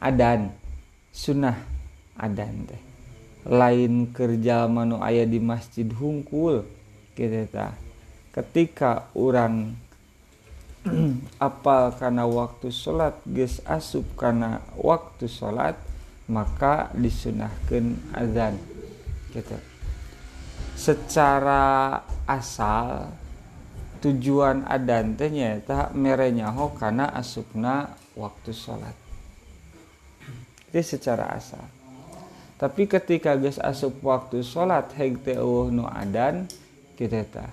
adan. Sunnah adan teh. Lain kerja manu ayah di masjid hungkul gitu ketika orang apal karena waktu sholat ges asup karena waktu sholat maka disunahkan azan gitu. Secara asal tujuan adan teh nyata merenyaho karena asupna waktu sholat itu secara asal. Tapi ketika geus asup waktu sholat heg teh nu adan kita ta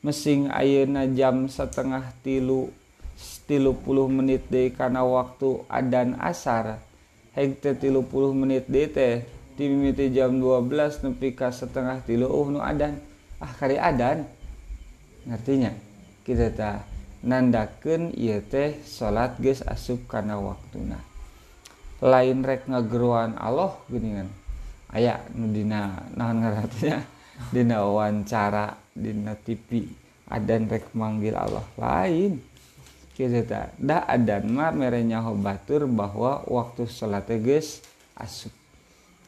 mesing ayeuna jam setengah tilu tilu puluh menit deh karena waktu adan asar heg teh tilu puluh menit deh teh timimiti jam 12 nepi ka setengah tilu uh nu adan. Ah kari adan? Ngertinya? Kita ta nandakeun ieu teh salat geus asup kana waktuna lain rek ngageruan Allah geuningan aya nu dina naon ngaranna dina wawancara dina TV adan rek manggil Allah. Lain. Kita ta da adan mah mere nyaho batur bahwa waktu salat geus asup.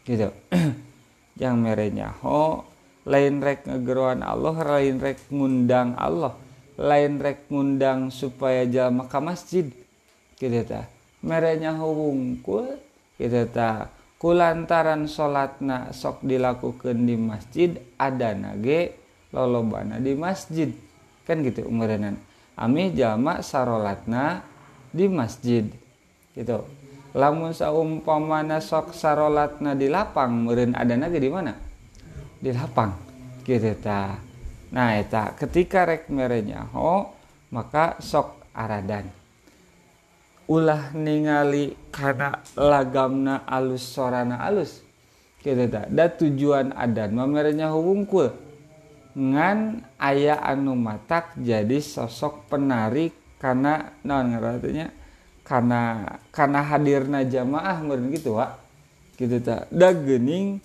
Gitu. Yang mere nyaho lain rek ngageruan Allah lain rek ngundang Allah. Lain rek ngundang supaya jalma ka masjid. Kita ta merenya hungkul kita ta. Kulantaran salatna sok dilakukan di masjid ada nage lolobana di masjid. Kan gitu umuranan ami jalma sarolatna di masjid gitu. Lamun saumpamana sok sarolatna di lapang meureun ada nage di mana? Di lapang gitu ta. Nah eta ketika rek merenya ho maka sok aradan ulah ningali karena lagamna alus sorana alus. Gitu tak da tujuan adan mamerenya wungkul. Ngan ayah anu matak jadi sosok penari karena non ngeratinya karena karena hadirna jamaah meureun gitu wa gitu tak da gening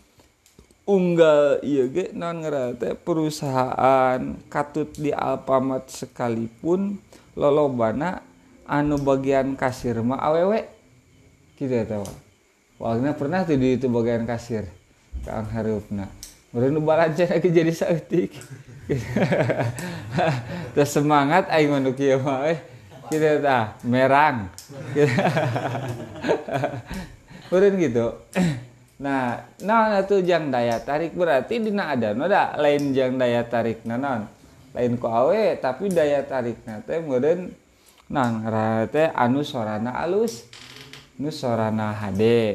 unggal iya ge non ngerate perusahaan katut di Alfamart sekalipun lolobana anu bagian kasir mah awewe. Gitu ya tahu Wagna pernah tuh di itu bagian kasir kang harupna Meureun balanca lagi jadi saeutik. Terus semangat aing nu kieu mah eh gitu tah. Merang. Meureun gitu. Nah, nah itu jang daya tarik? Berarti dina ada noda lain jang daya tarik nanon lain ku awe tapi daya tarik teh meureun nang anu sorana alus nu sorana HD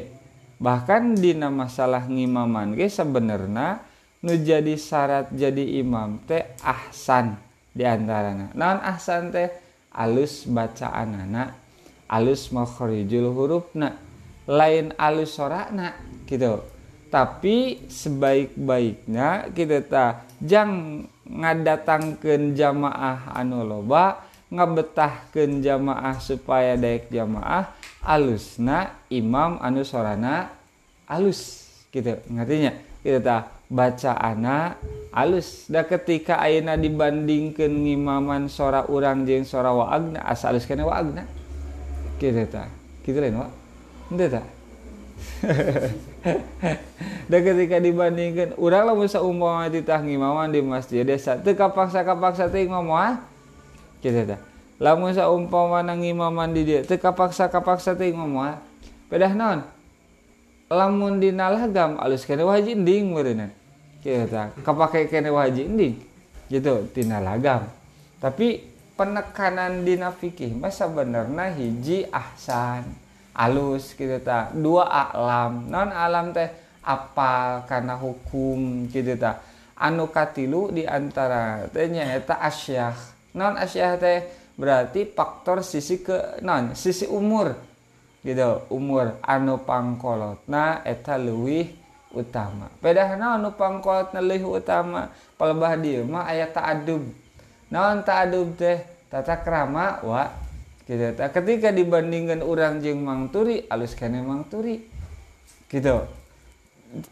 bahkan dina masalah ngimaman ge sebenarnya nu jadi syarat jadi imam teh ahsan diantaranya naon ahsan teh? Alus bacaan anak alus makhorijul hurufna lain alus sorana gitu. Tapi sebaik-baiknya kita tak jang ngadatangkan jamaah anu loba ngabetahkan jamaah supaya daek jamaah alusna imam anu sorana alus gitu. Ngertinya? Kita tak baca anak alus. Da ketika ayeuna dibandingkan ngimaman sora urang jeung sora waagna asa alus kena waagna. Kita tak gitu lain wa ente tak dan ketika dibandingkan urang lah musa umpama titah ngimaman di masjid desa teu kapaksa kapaksa teh ngomong gitu dah lamun saumpama ngimaman di dia teu kapaksa kapaksa teh ngomong pedah naon? Lamun dina lagam alus kene wajib ending meureunna. Kieu tah kapake kene wajib ending gitu tina lagam tapi penekanan dina fikih mah sebenarnya hiji ahsan alus gitu ta. Dua alam. Non alam teh? Apal karena hukum gitu ta. Anu katilu di antara tehnya eta asyah non asyah teh berarti faktor sisi ke non sisi umur. Gitu umur anu pangkolot nah eta leuwih utama. Pedahna anu pangkolot leuwih utama palebah dieu mah aya ta'adub naon ta'adub teh tata krama wa gitu. Ketika dibandingkan orang jeng mang turi alus kene mang turi gitu.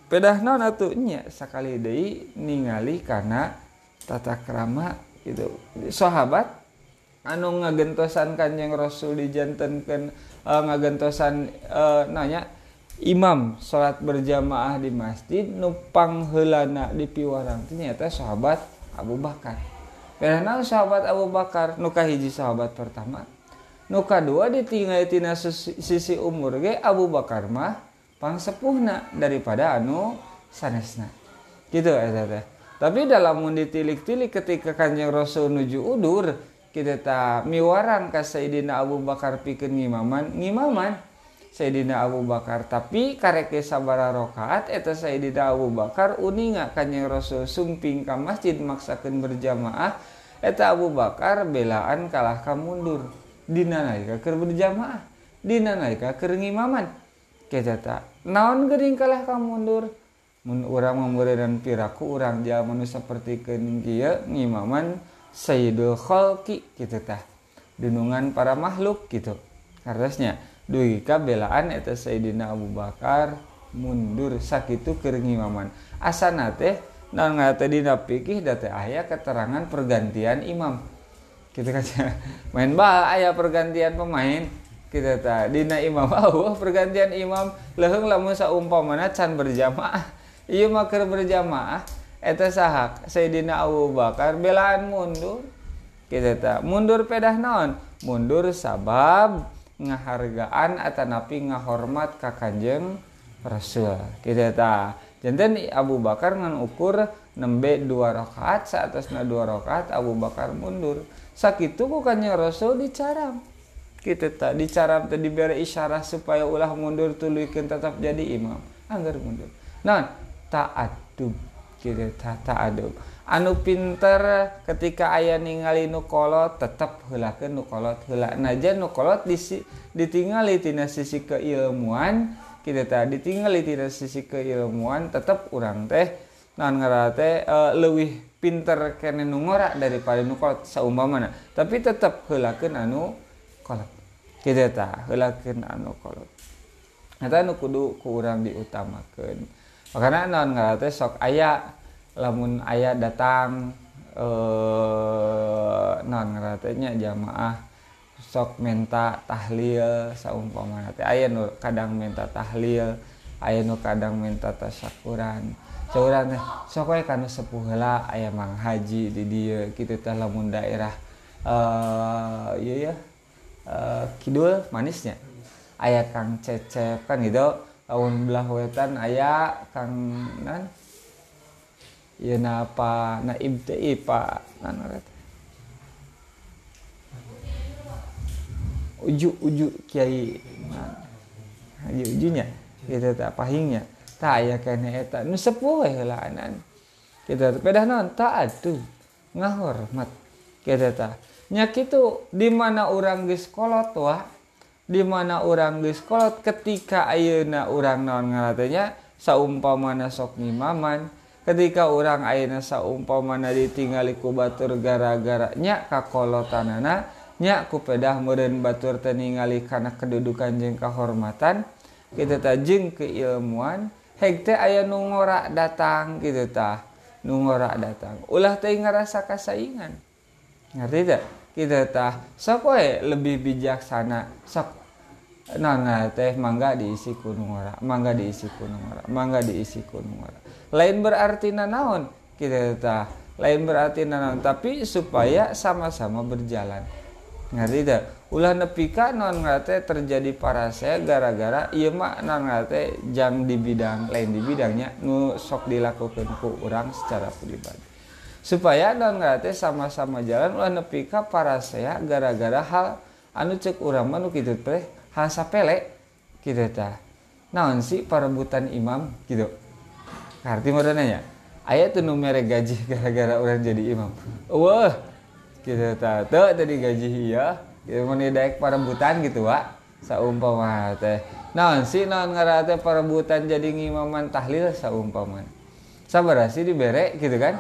Pedah non atunya sekali deui ningali karena tata krama gitu. Sahabat anu ngagentosan kanjeng Rasul dijantenkan uh, ngagentosan uh, nanya imam sholat berjamaah di masjid nupang helana di piwarang. Ternyata sahabat Abu Bakar. Karena sahabat Abu Bakar nuka hiji sahabat pertama nuka dua ditinggal tina sisi umur ge Abu Bakar mah pang sepuhna daripada anu sanesna. Gitu ya tapi dalam ditilik-tilik ketika Kanjeng Rasul nuju Udur kita tak miwarang ka Sayyidina Abu Bakar pikeun ngimaman ngimaman. Sayyidina Abu Bakar tapi kareke sabara rakaat eta Sayyidina Abu Bakar uninga Kanjeng Rasul sumping ka masjid maksakeun berjamaah eta Abu Bakar belaan kalah ka mundur. Dina naika keur berjamaah dina naika keur ngimaman. Kita tak naon gering kalah ka mundur? Mun urang memberikan piraku urang jaman seperti kieu ngimaman Sayyidul Khalqi gitu tah dunungan para makhluk gitu harusnya duika belaan eta Sayyidina Abu Bakar mundur sakitu keur ngimaman. Asana teh naon ngata dina pikih da teh aya keterangan pergantian imam. Gitu kan main bah aya pergantian pemain. Kita ta dina imam oh pergantian imam. Leheung lamun saumpamana can berjamaah ieu mah keur berjamaah. Eta sahak Sayyidina Abu Bakar belaan mundur. Kita tak mundur pedah naon? Mundur sabab ngahargaan atau napi ngahormat ka kanjeng Rasul. Kita tak jantan Abu Bakar ngan ukur nembe dua rakaat saatasna dua rakaat Abu Bakar mundur. Sakitu ku kanjeng Rasul dicaram. Kita tak dicaram tadi diberi isyarat supaya ulah mundur tuluikeun tetap jadi imam. Anggar mundur. Nah taatub gitu ta taatub anu pinter ketika ayah ningali nukolot tetap hulakan nukolot helak naja nukolot disi ditinggali tina sisi keilmuan kita tadi ditinggali tina sisi keilmuan tetap orang teh non ngerate e, lebih pinter kene nungora daripada nukolot seumpama mana tapi tetap hulakan anu kolot kita ta hulakan anu kolot Eta nu kudu kurang diutamakan karena non ngerate sok ayah lamun ayah datang eh non ngeratenya jamaah sok minta tahlil saumpama teh aya nu kadang minta tahlil aya nu kadang minta tasyakuran. Sauran sok we sepuh heula aya mang haji di dieu kitu teh lamun daerah eh ya uh, kidul manisnya. Aya kang cecep kan gitu tahun belah wetan ayah kang nan? Ya napa na ibti pak nan ret uju uju kiai haji ujunya kita tak pahingnya. Tak ayah kena eta nu sepuh lah anan kita pedah non tak atuh. Ngahormat. Kita tak. Nyak itu di mana orang geus kolot wah dimana orang diskolot ketika ayeuna orang naon ngaratnya saumpamana sok nyimaman ketika orang ayeuna saumpamana ditinggali ku batur gara-gara nya kakolotanana nya ku pedah meureun batur teu ningali kana kedudukan jeung kahormatan. Kita tah jeung keilmuan heg teh aya nu ngora datang kitu tah nu ngora datang. Ulah teh ngarasa kasaingan. Ngerti teh? Kita tah. Sok we lebih bijaksana. Sok. Nah teh mangga diisi kunung ora. Mangga diisi kunung ora. Mangga diisi kunung ora. Lain berarti nanaon. Kita tah. Lain berarti nanaon. Tapi supaya sama-sama berjalan. Ngerti tak ulah nepika non ngate terjadi parase gara-gara iya mak non ngate jang di bidang lain di bidangnya nu sok dilakukan ku orang secara pribadi supaya non ngate sama-sama jalan ulah nepika para saya gara-gara hal anu cek urang manu gitu teh hal sapele gitu ta naon sih perebutan imam gitu arti mana nanya ayat tuh numere gaji gara-gara orang jadi imam. Wah gitu ta tuh tadi gaji iya gitu mana daek perebutan gitu wa saumpama teh. Naon sih naon ngarate perebutan jadi ngimaman tahlil saumpama sabar sih dibere gitu kan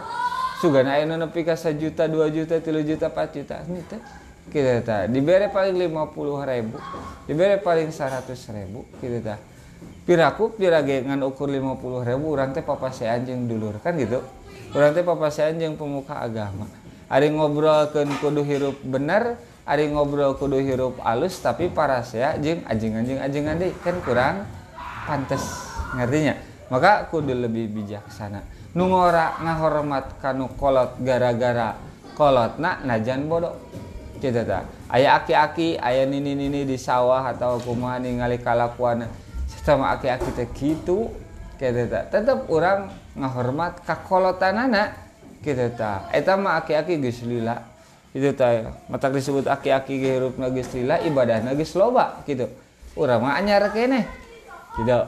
sugana aya nepi ka 1 juta 2 juta 3 juta 4 juta. Kita ta dibere paling 50 ribu. Dibere paling 100 ribu kita ta piraku pirage ngan ukur 50 ribu orang teh papa saya anjing dulur. Kan gitu? Orang teh papa saya anjing pemuka agama. Ada ngobrol ke kudu hirup bener Ari ngobrol kudu hirup alus tapi para saya jeng ajeng-ajeng ajeng ade kan kurang pantas ngertinya? Maka kudu lebih bijaksana nu ngora ngahormat kanu kolot gara-gara kolot. Nak najan bodoh. Kita tak ayah aki-aki ayah nini nini di sawah atau kumaha ningali kalakuan sama aki-aki teh gitu. Kita tak tetap orang ngahormat kakolotan anak kita tak eta mah aki-aki geus lila. Itu teh mata disebut aki-aki hirup nagis lila ibadah nagis loba. Gitu. Orang mah anyar kene gitu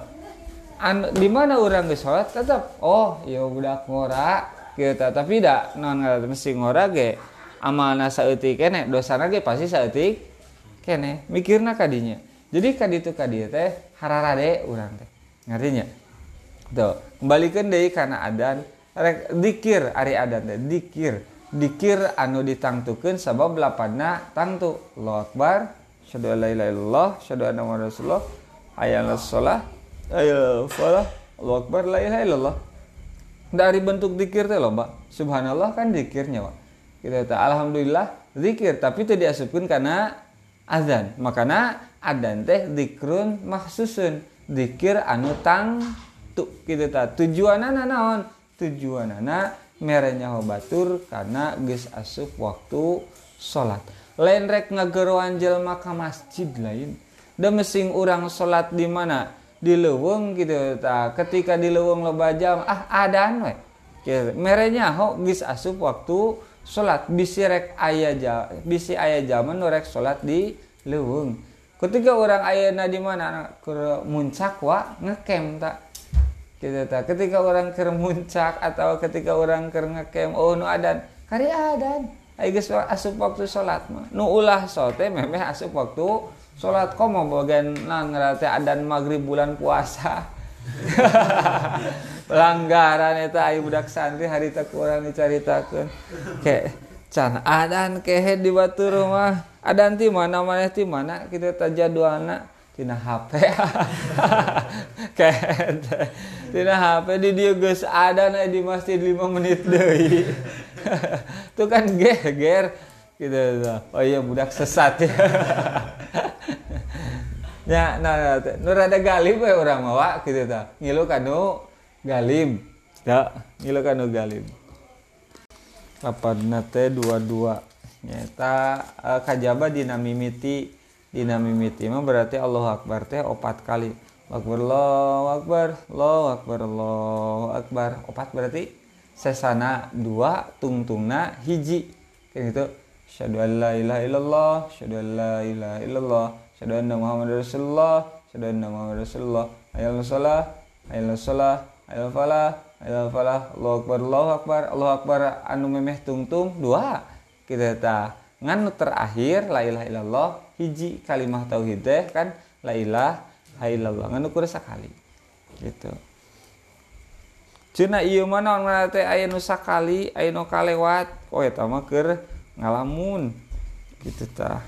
an di mana orang geus sholat tetap oh ya budak ngora gitu. Tapi tidak non mesti ngora ge. Amalna saeutik kene dosana ge pasti saeutik kene. Mikirna kadinya. Jadi kaditu kadieu teh hararade urang teh. Ngartinya tuh kembalikan deui kana adan. Rek dikir ari adan teh dikir. Dikir anu ditangtukan sabab lapanna tangtu. Allah Akbar. Syadu la ilaha illallah syadu anna rasulullah. Ayat sholah ayat falah. Allah Akbar la ilaha illallah. Dari bentuk dikir teh loba subhanallah kan dikirnya Pak. kita tak alhamdulillah dikir. Tapi itu diasupkan karena azan. Makanya adan teh dikrun maksusun dikir anu tang tu kita tak tujuanana naon? Tujuanana merenya batur karena geus asup waktu salat lain rek ngageruan jelma ka masjid lain. Da mesing orang salat di mana di leuweung gitu. Ta ketika di leuweung loba jam ah adan we gitu. merenya ho geus asup waktu salat bisi rek aya jam bisi aya zaman rek salat di leuweung ketika orang ayana di mana ke muncak wa ngekem tak gitu ta. Ketika orang ker muncak atau ketika orang ker ngekem oh nu adan kari adan ai geus asup waktu salat mah. Nu ulah sote memeh asup waktu salat komo bagian nah ngerate adan maghrib bulan puasa? Pelanggaran eta ayu budak santri harita kurang dicaritakeun. Ke can adan kehe di batu rumah. Adan ti mana mana ti mana? Kita tajaduana tina HP kayak tina HP di dia guys ada na di masjid 5 menit deh itu kan geger gitu oh iya budak sesat ya. Ya nah, nah nur ada galib ya orang mawa gitu ta. Ngilu kanu galib ya ngilu kanu galib apa nate dua dua nyata uh, kajaba dinamimiti dina mimiti mah berarti Allah Akbar teh opat kali. Akbar Allah Akbar Allah Akbar Allah Akbar. Opat berarti sesana dua tungtungna hiji. Kayak gitu syadu an la ilaha illallah syadu an la ilaha illallah syadu anna muhammad rasulullah syadu anna muhammad rasulullah. Ayat salah ayat salah ayat falah ayat falah. Allah Akbar Allah Akbar Allah Akbar. Anu memeh tungtung dua. Kita ta nganu terakhir la ilaha illallah hiji kalimah tauhid teh kan? La ilaha illallah. Nganu kudu sakali gitu. Cina iya mana orang teh aya nu sakali nu kalewat. Oh eta mah keur ngalamun. Gitu tah.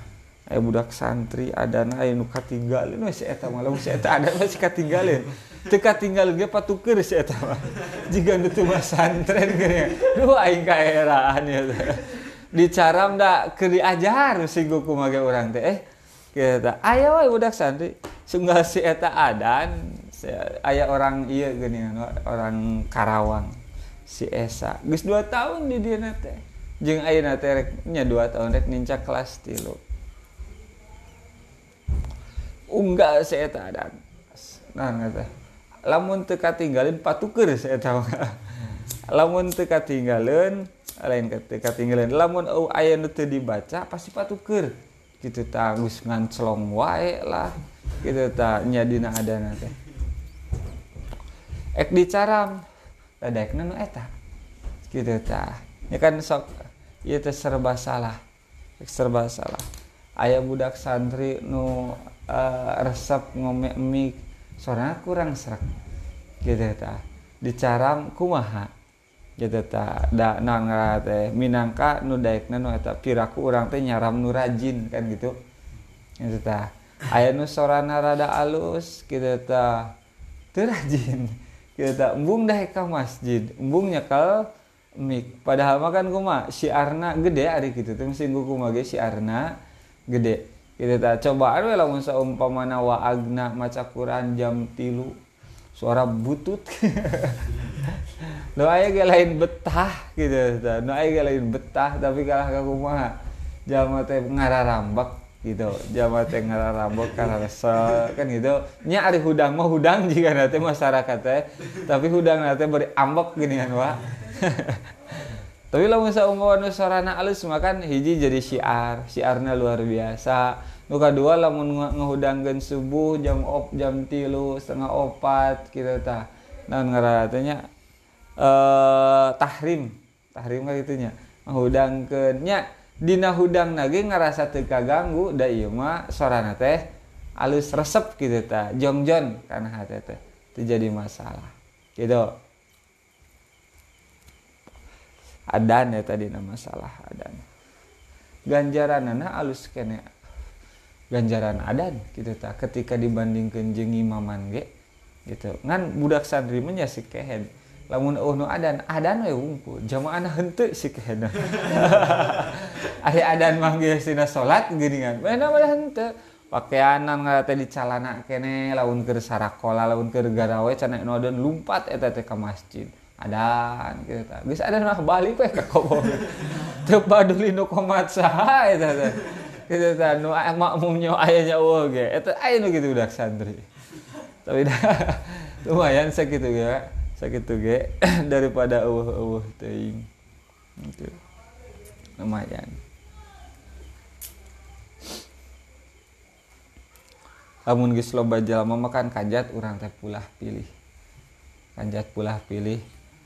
Aya budak santri adana aya nu katinggalin. We si eta mah lamun si eta ada masih katinggalin. Teu katinggal ge patukeun si eta mah. Jiga nu teu santren geuning duh aing kaeraan ya dicaram dak ke diajar si guku mage orang teh. Eh kita ayah wae budak santri. Sungguh si eta adan ayah orang iya gini orang Karawang. Si Esa. Geus dua tahun di dia teh jeung ayeuna teh rek nya dua tahun rek nincak kelas tilu. Unggal si eta adan nah ngata lamun teu katinggalin patukeun si eta lamun teu katinggalin lain ketika tinggalin lamun oh ayah itu dibaca pasti patuker gitu tagus nganclong wae lah. Gitu tak nyadina ada nanti ek dicaram ledek nanu eta. Gitu ta ya kan sok teh serba salah. Serba salah. Ayah budak santri nu uh, resep ngome mie soalnya kurang serak gitu ta dicaram kumaha? Gitu ta da non teh minangka nu daekna nu eta piraku urang teh nyaram nu rajin kan gitu. Gitu ta aya nu sorana rada alus gitu ta teu rajin. Gitu ta embung daek ka masjid embung nyekel mik. Padahal mah kan kumaha siarna gede ari gitu teh mesti kumaha ge siarna gede. Gitu coba we lamun saumpamana wa agna maca Quran jam tilu suara butut. Nu aya ge lain betah gitu ta nu aya lain betah tapi kalah ka kumaha jalma teh ngararambak gitu. Jalma teh ngararambak karena kan gitu. Nya ari hudang mah hudang jika nanti masyarakat teh. Tapi hudang nanti beri ambek gini kan wa tapi lamun saumpama sarana alus makan hiji jadi syiar. Syiarnya luar biasa. Nu kedua lamun ngehudangkeun subuh jam op jam tilu setengah opat gitu ta naon ngaranna? Eh tahrim. Tahrim ka gitunya ngehudangkeun. Nya dina hudang nage ngarasa teu kaganggu da ieu mah sorana teh alus resep gitu ta jongjon kana hate teh teu jadi masalah. Gitu adan ya tadi nama masalah adan. Ganjaranana alus kene. Ganjaran adan gitu tak ketika dibandingkan jeng imaman ge gitu. Ngan budak santri menya si kehen. Lamun oh no adan adan we wungkul jamaah henteu si kehen. Ari adan manggil sina salat geuningan. Mana mana henteu. Pakaianan ngata di calana kene lamun keur sarakola lamun keur garawe cenah noden lumpat eta teh masjid adan gitu. Ta geus adan mah balik we ka kobo. Teu paduli nu komat saha eta teh gitu ta nu makmumnya ayahnya eueuh ge. Eta aya nu gitu udah santri. Tapi dah lumayan sakitu ge sakitu ge daripada eueuh-eueuh teuing. Gitu. Lumayan. Lamun geus loba jalma makan kajat urang teh pulah pilih. Kanjat pulah pilih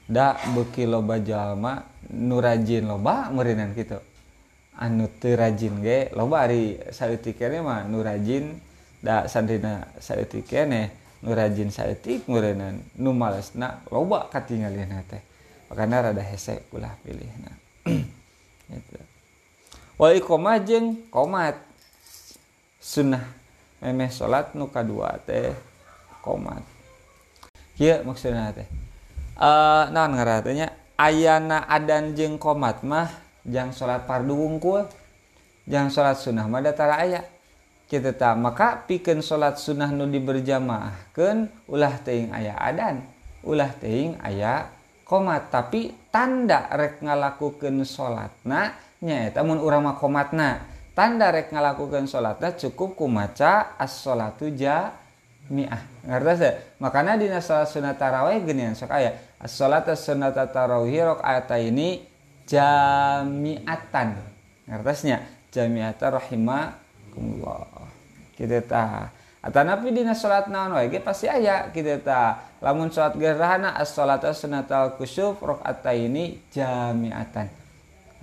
da beki loba jalma nu rajin loba merinan gitu teu rajin ge loba ari saeutik sayatik mah nu rajin. Da nurrajin saeutik sandrina nu rajin saeutik meureunan nu malesna loba katingalin teh. Makanya rada hese ulah pilih nah gitu. wali koma jeng komat. Sunnah memeh sholat nu kadua teh komat. Iya maksudna teh? Eh, uh, non ngaratnya Ayna Adan jeung komat mah jangan salat pardu wungkul jangan salat sunnah Matara aya. Kita tak maka piken salat sunnah nudi berjamaahken ulah teing ayah Adan ulah teing ayaah komat. Tapi tanda rek ngalakukan salat nah nyaeta mun urang mah komatna. Tanda rek ngalakukan salatnya cukup kumaca as salatu ja jamiah ngertos ya makanya dina salat sunat tarawih geuningan sok aya as-salatu sunat tarawih ini jamiatan. Ngertosnya jamiatan rahimakumullah. Kita ta. Atanapi dina salat naon wae pasti aya kita ta. Lamun salat gerhana as-salatu sunatal kusuf ini jamiatan.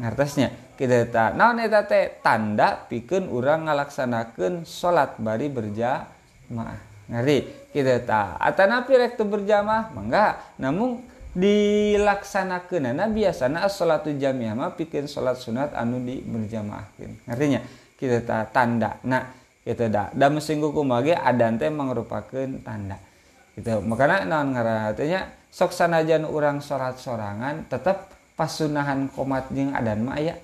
Ngertosnya kita ta. Naon eta teh? Tanda pikeun urang ngalaksanakeun salat bari berjamaah ngeri kita ta. Atanapi rek berjamaah? Mangga. Namun dilaksanakan biasanya as-salatu jamiah mah bikin salat sunat anu di berjamaahkeun. Artinya kita ta tanda. Nah kita da. Da mesinggu kumage adan teh merupakan tanda. Gitu. Makanya naon ngaranna sok sanajan urang salat sorangan tetap pasunahan komat jeung adan mah aya.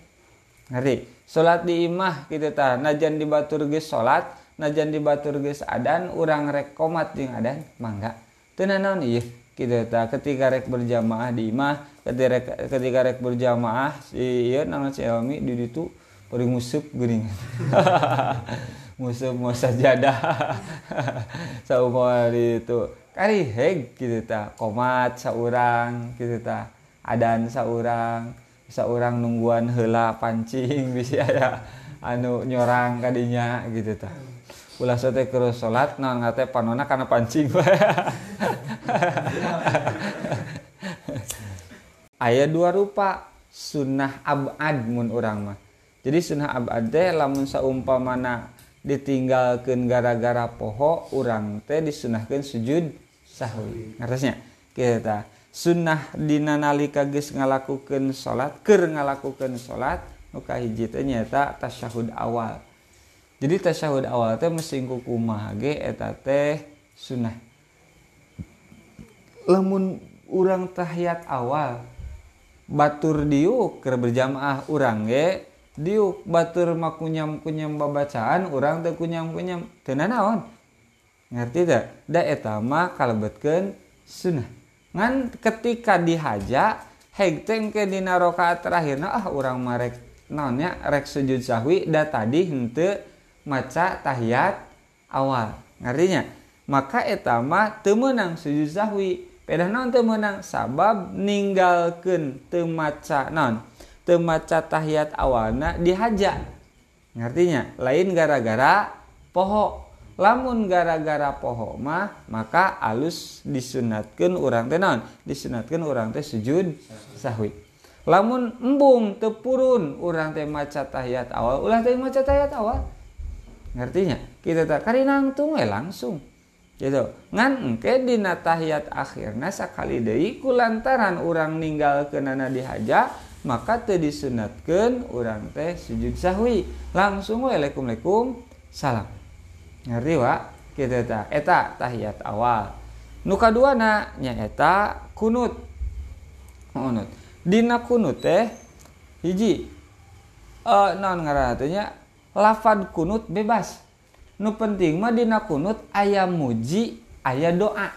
Ngerti salat di imah kita ta. Najan di batur geus salat najan di batur geus adan urang rek komat jeung adan mangga. Teu naon ieu? Kita ta ketika rek berjamaah di imah ketika ketika rek berjamaah si iya nama si Elmi di itu paling musuh gering musuh mau sajadah. Saumur itu kari heg gitu ta komat saurang gitu ta adan saurang saurang nungguan hela pancing bisa ya anu nyorang kadinya gitu ta ulah sate terus salat naon ngate panona kana pancing. Aya dua rupa sunnah abad mun urang mah. Jadi sunnah abad teh lamun saumpamana ditinggalkan gara-gara poho urang teh disunahkan sujud sahwi. Ngertesnya kita sunnah dina nalika geus ngalakukeun salat keur ngalakukeun salat nu kahiji teh nyaeta tasyahud awal. Jadi tasyahud awal teh mesti kumaha ge eta teh sunnah. Lamun urang tahiyat awal batur diu keur berjamaah urang ge diuk batur mah kunyam babacaan orang teh kunyam kunyam tenan naon? Ngerti tak da eta mah kalebetkeun sunnah. Ngan ketika dihaja heg teh ke dina rakaat terakhirna ah urang marek naonnya rek sujud sahwi da tadi henteu maca tahiyat awal. Ngartinya maka eta mah teu meunang sujud sahwi pedah naon teu meunang sabab ninggalkeun teu maca naon temaca tahiyat awalna dihaja ngertinya lain gara-gara poho lamun gara-gara poho mah maka alus disunatkan orang teh non. Disunatkan orang teh sujud sahwi. Lamun embung tepurun orang teh maca tahiyat awal. Ulah teh maca tahiyat awal ngertinya? Kita tak karinang tung langsung. Gitu. Ngan engke dina tahiyat akhirna sakali deui kulantaran orang ninggal kenana dihaja maka teu disunatkeun urang teh sujud sahwi. Langsung waalaikumsalam salam. Ngerti wa? Kita eta eta tahiyat awal. Nu kaduana nya eta kunut. Kunut. Dina kunut teh hiji. Uh, naon ngaranna lafad kunut bebas. Nu penting mah dina kunut aya muji aya doa.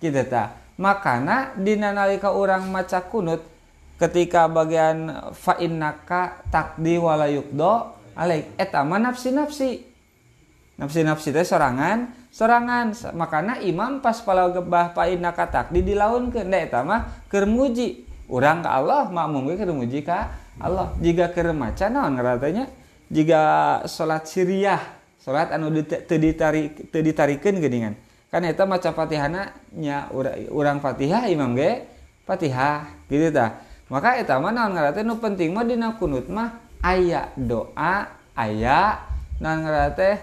Kita ta. Makana dina nalika orang maca kunut ketika bagian fa innaka takdi wala yukdo alaik. Eta nafsi nafsi nafsi nafsi teh sorangan sorangan. Makana imam pas pala gebah fa innaka takdi dilaunkeun. Da eta mah keur muji. Urang ka Allah makmum ge keur ka Allah. Jika keur maca naon ngaranna jika salat siriyah salat anu teu ditarik teu ditarikeun geuningan kan. Maca Fatihana nya urang Fatihah imam ge Fatihah gitu tah maka eta mah naon ngaranna nu penting mah dina kunut mah aya doa aya naon ngaranna teh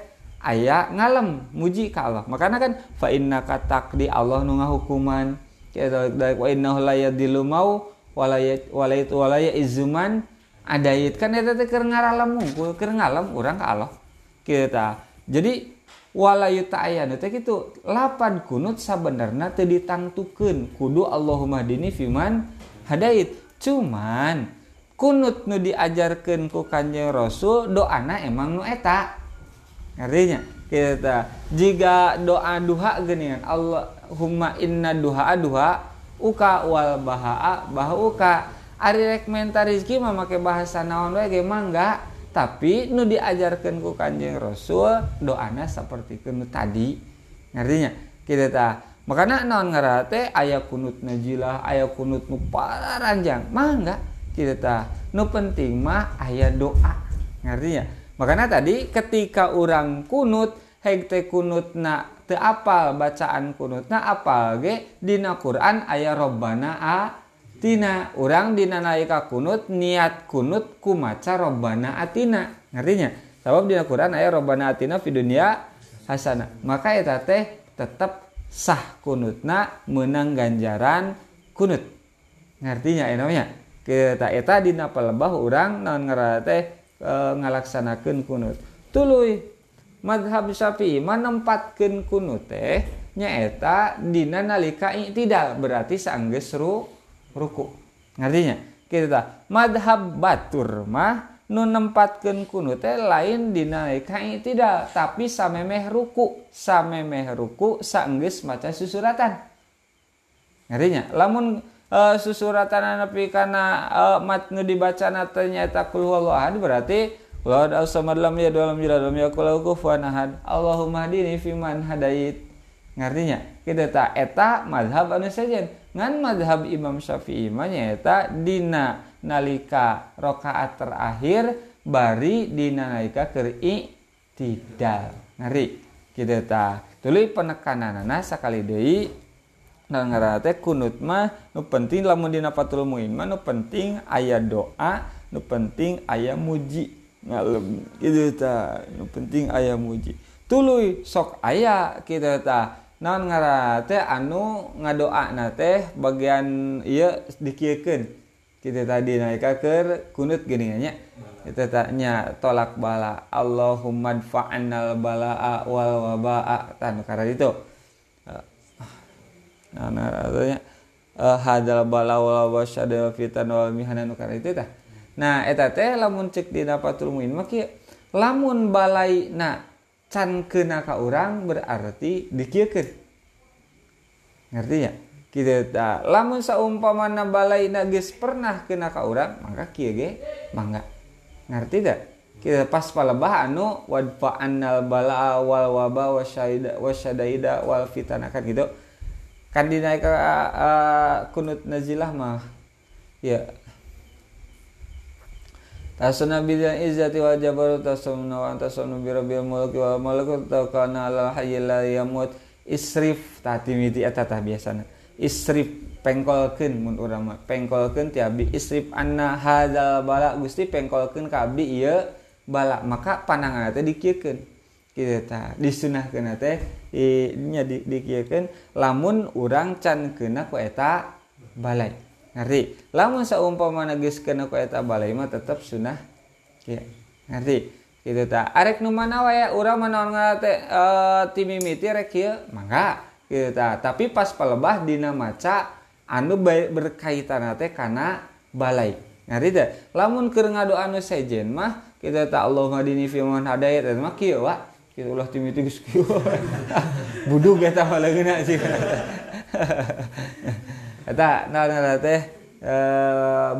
aya ngalem muji ka Allah. Makanya kan fa innaka taqdi Allah nu ngahukuman. Kita wa innahu la yadillu mau walayat walayat walaya izuman adait kan eta teh keur ngaralem mungkul keur ngalem urang ka Allah. Kita jadi walayu ta'ayana teh kitu lapan kunut sabenerna teu ditangtukeun. Kudu Allahumma dini fiman hadait. Cuman kunut nu diajarkan ku kanjeng Rasul doana emang nu eta. Artinya kita jika doa duha geningan Allahumma inna duha duha uka wal bahaa baha ari rezeki mah make bahasa naon wae ge mangga tapi nu diajarkan ku kanjeng Rasul doana seperti nu tadi. Ngartinya kita ta makanya naon ngarate ayah kunut najilah ayah kunut nu ranjang enggak. Kita nu penting mah ayah doa. Ngerti ya makanya tadi ketika orang kunut heg teh kunut na te apal bacaan kunut na apal ge dina Quran ayah robbana a Tina orang dina naika kunut niat kunut ku maca robana atina. Ngertinya? Sabab dina Quran aya robana atina fi dunia hasana. Maka eta teh tetap sah kunutna menang ganjaran kunut. Ngertinya eh, enamnya kita eta dina pelebah orang non ngerate teh e, ngalaksanakeun kunut. Tuluy madhab syafi'i manempatkeun kunut teh nyaeta dina nalika i'tidal berarti saanggeus ruku. Ngartinya kita madhab batur mah nu nempatkeun kunut teh lain dinaikkan tidak tapi samemeh ruku. Samemeh ruku saenggeus maca susuratan. Ngarinya lamun uh, susuratan nepi kana uh, mat nu dibaca ternyata kul huwallahu berarti Qul samad lam yalid walam yulad walam yakul ahad. Allahumma hdini fiman hadait. Ngartinya kita tak eta madhab anu sajen ngan madhab Imam Syafi'i mah dina nalika rakaat terakhir bari dina nalika keur tidak ngari kita ta. Tuluy penekananana sakali deui dan ngarate kunut mah nu penting lamun dina patul muin mah nu penting aya doa nu penting aya muji. Ngalem. Kitu ta. Nu penting aya muji. Tuluy sok aya kita ta naon ngarate anu ngadoa teh bagian iya dikiekeun. Kita tadi naik ke kunut gini nya. Kita tanya tolak bala. Allahumma fa'annal bala'a wal waba'a. Tan karena itu nah, nah artinya uh, hadal bala wal wasyadal fitan wal mihana. Nu karena itu tah. Nah eta teh lamun cek di dapatul muin mah lamun balai na can kena ka orang berarti dikiekeun. Ngerti ya kita ta lamun saumpamana balai na geus pernah kena ka orang maka kieu ge mangga. Ngerti tak kita pas palebah anu wadfa annal bala wal waba wasyada wasyadaida wal fitana kan gitu. Kan dinaik uh, kunut nazilah mah ya Tasna bidal izzati wa jabarut tasna wa tasna bi rabbil mulki wa malaku tawkana ala hayyil la yamut. Isrif tati miti eta tah biasana. Isrif pengkolkeun mun urang mah. Pengkolkeun ti abi. Isrif anna hadzal bala. Gusti pengkolkeun ka abi ieu bala. Maka panangan teh dikiekeun. Kieu tah disunahkeun teh nya dikiekeun. Lamun urang can kena ku eta balai. Ngerti? Lamun saumpama geus kena ku eta balai mah tetep sunah. Ya ngerti? Gitu ta. Arek nu mana wae? Urang manaon teh uh, ti mimiti rek kieu mangga. Gitu ta. Tapi pas palebah dina maca anu berkaitan teh kana balai. Ngerti teh? Lamun keur ngadu anu sejen mah kita tak Allah ngadini firman hadayat mah kieu wa kita ulah timiti geus kieu. Budug eta walageuna sih Eta nah teh e,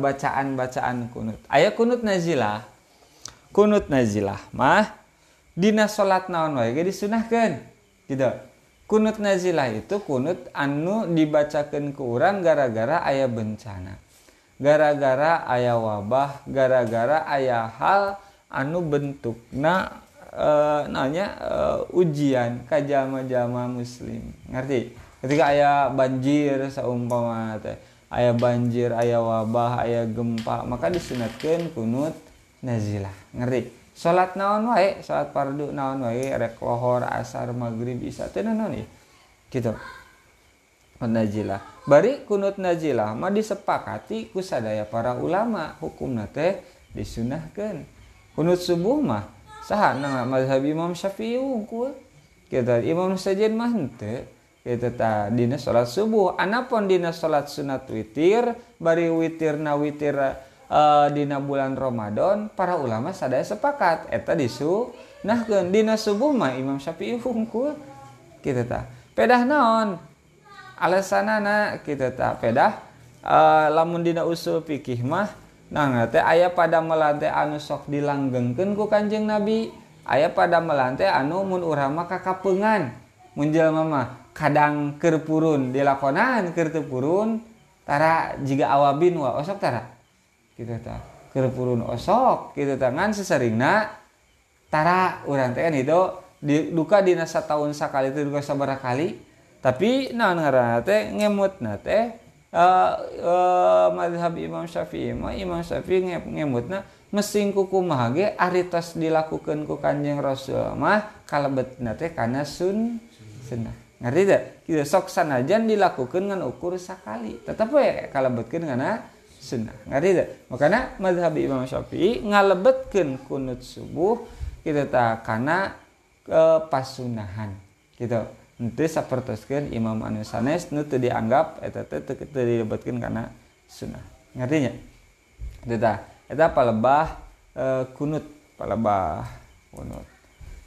bacaan-bacaan kunut. Ayah kunut nazilah. Kunut nazilah mah dina salat naon wae ge disunahkeun. Gitu. Kunut nazilah itu kunut anu dibacakan ke orang gara-gara ayah bencana. Gara-gara ayah wabah, gara-gara ayah hal anu bentukna e, nanya e, ujian kajama-jama muslim. Ngerti? Ketika ayah banjir seumpama teh ayah banjir ayah wabah ayah gempa maka disunatkan kunut nazilah. Ngerti salat naon wae? Salat fardu naon wae? Rek lohor asar maghrib isya teh naon ya gitu. Nazilah. Bari kunut nazilah mah disepakati ku sadaya para ulama. Hukum teh disunahkan kunut subuh mah saha nang mazhab Imam Syafi'i unggul kita Imam Sajen mah henteu itu ta dina salat subuh. Anapun dina salat sunat witir bari witirna witir uh, dina bulan Ramadan para ulama sadaya sepakat. Eta disu nah ke dina subuh mah Imam Syafi'i hungkul. Kita ta. Pedah naon? Alasanana kita ta. Pedah uh, lamun dina usul fikih mah Nah, teh ayah pada melantai anu sok dilanggengken ku kanjeng nabi. Ayah pada melantai anu mun urama kakapengan. Jelema mama kadang kerpurun dilakonan tara jika awabin wa osok osoktara kita ta. kerpurun osok gitu tangan seseringtara orang itu duka dina tahun sakali itu duka sabar kali tapi nah teh ngemut na teh eh, eh, uh, uh, madhab Imam Syafi'i mah Imam Syafi'i nge, ngemut na mesing kuku mahage ari tos dilakukan ku kanjeng Rasul mah kalebet na teh karena sun sunnah. Ngerti tidak kita sok sanajan dilakukan dengan ukur sekali. Tetap ya kalebetkeun dengan sunnah. Ngerti tidak makanya madhab Imam Syafi'i ngalebetkeun kunut subuh kita tak karena kepasunahan gitu. Nanti sapertoskeun Imam anu sanes dianggap eta teh teu dilebetkeun karena sunnah. Ngertinya eta eta palebah e, kunut. Palebah kunut.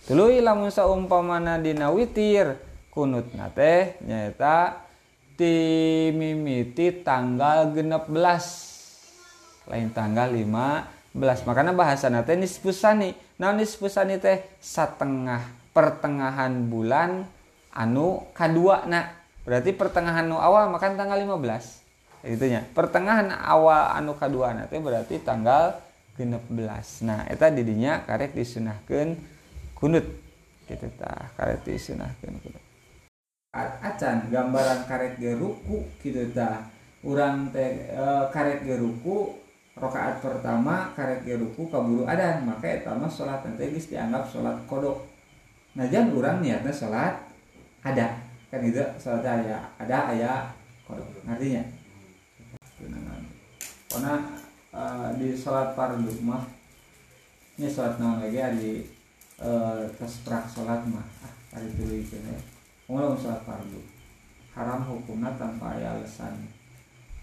Tuluy lamun saumpamana dina witir kunut teh nyata timimiti tanggal genep belas. Lain tanggal 15 makanya bahasa nate nispusani nah nispusani teh setengah pertengahan bulan anu kedua nak. Berarti pertengahan anu awal makan tanggal 15 itunya pertengahan awal anu kedua nate berarti tanggal genep belas. Nah eta didinya karek disunahkan kunut. Gitu tah karek disunahkan kunut acan gambaran karet geruku gitu ta. Urang teh e, karet geruku rokaat pertama karet geruku kaburu adan. Maka eta mah salat teh geus dianggap salat kodok. Nah jangan urang niatnya salat ada. Kan itu salat aya ada aya kodok. Artinya karena e, di salat fardu mah ini salat naon lagi di prak salat mah. Ah hari itu ya mulai usaha fardu haram hukumna tanpa aya alasan.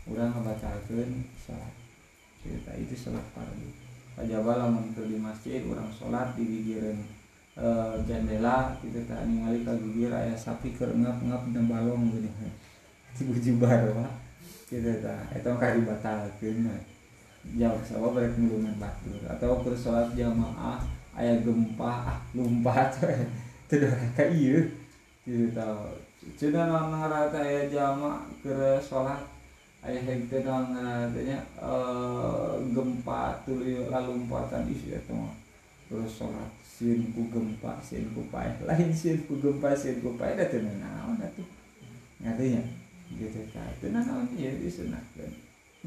Urang ngebatalkeun salat. Cerita itu salat fardu. Kajaba lamun teu di masjid urang salat di gigireun e, jendela itu teh ningali ka gigir aya sapi keur ngap-ngap jeung balong geuning ti bujubar mah gitu tah eta mah dibatalkeun jauh sawah balik nguluman batur. Atau keur salat jamaah aya gempa ah lumpat. Teu ka ieu. Tahu cina nang ngarata ayah jamaah ke sholat. Ayah hekte nang ngarata gempa tuluy lalumpatan isi eta mah terus sholat sin gempa sin ku pae lain sin ku gempa sin ku pae da teu naon atuh ngartinya gitu kan teu naon ya disunahkeun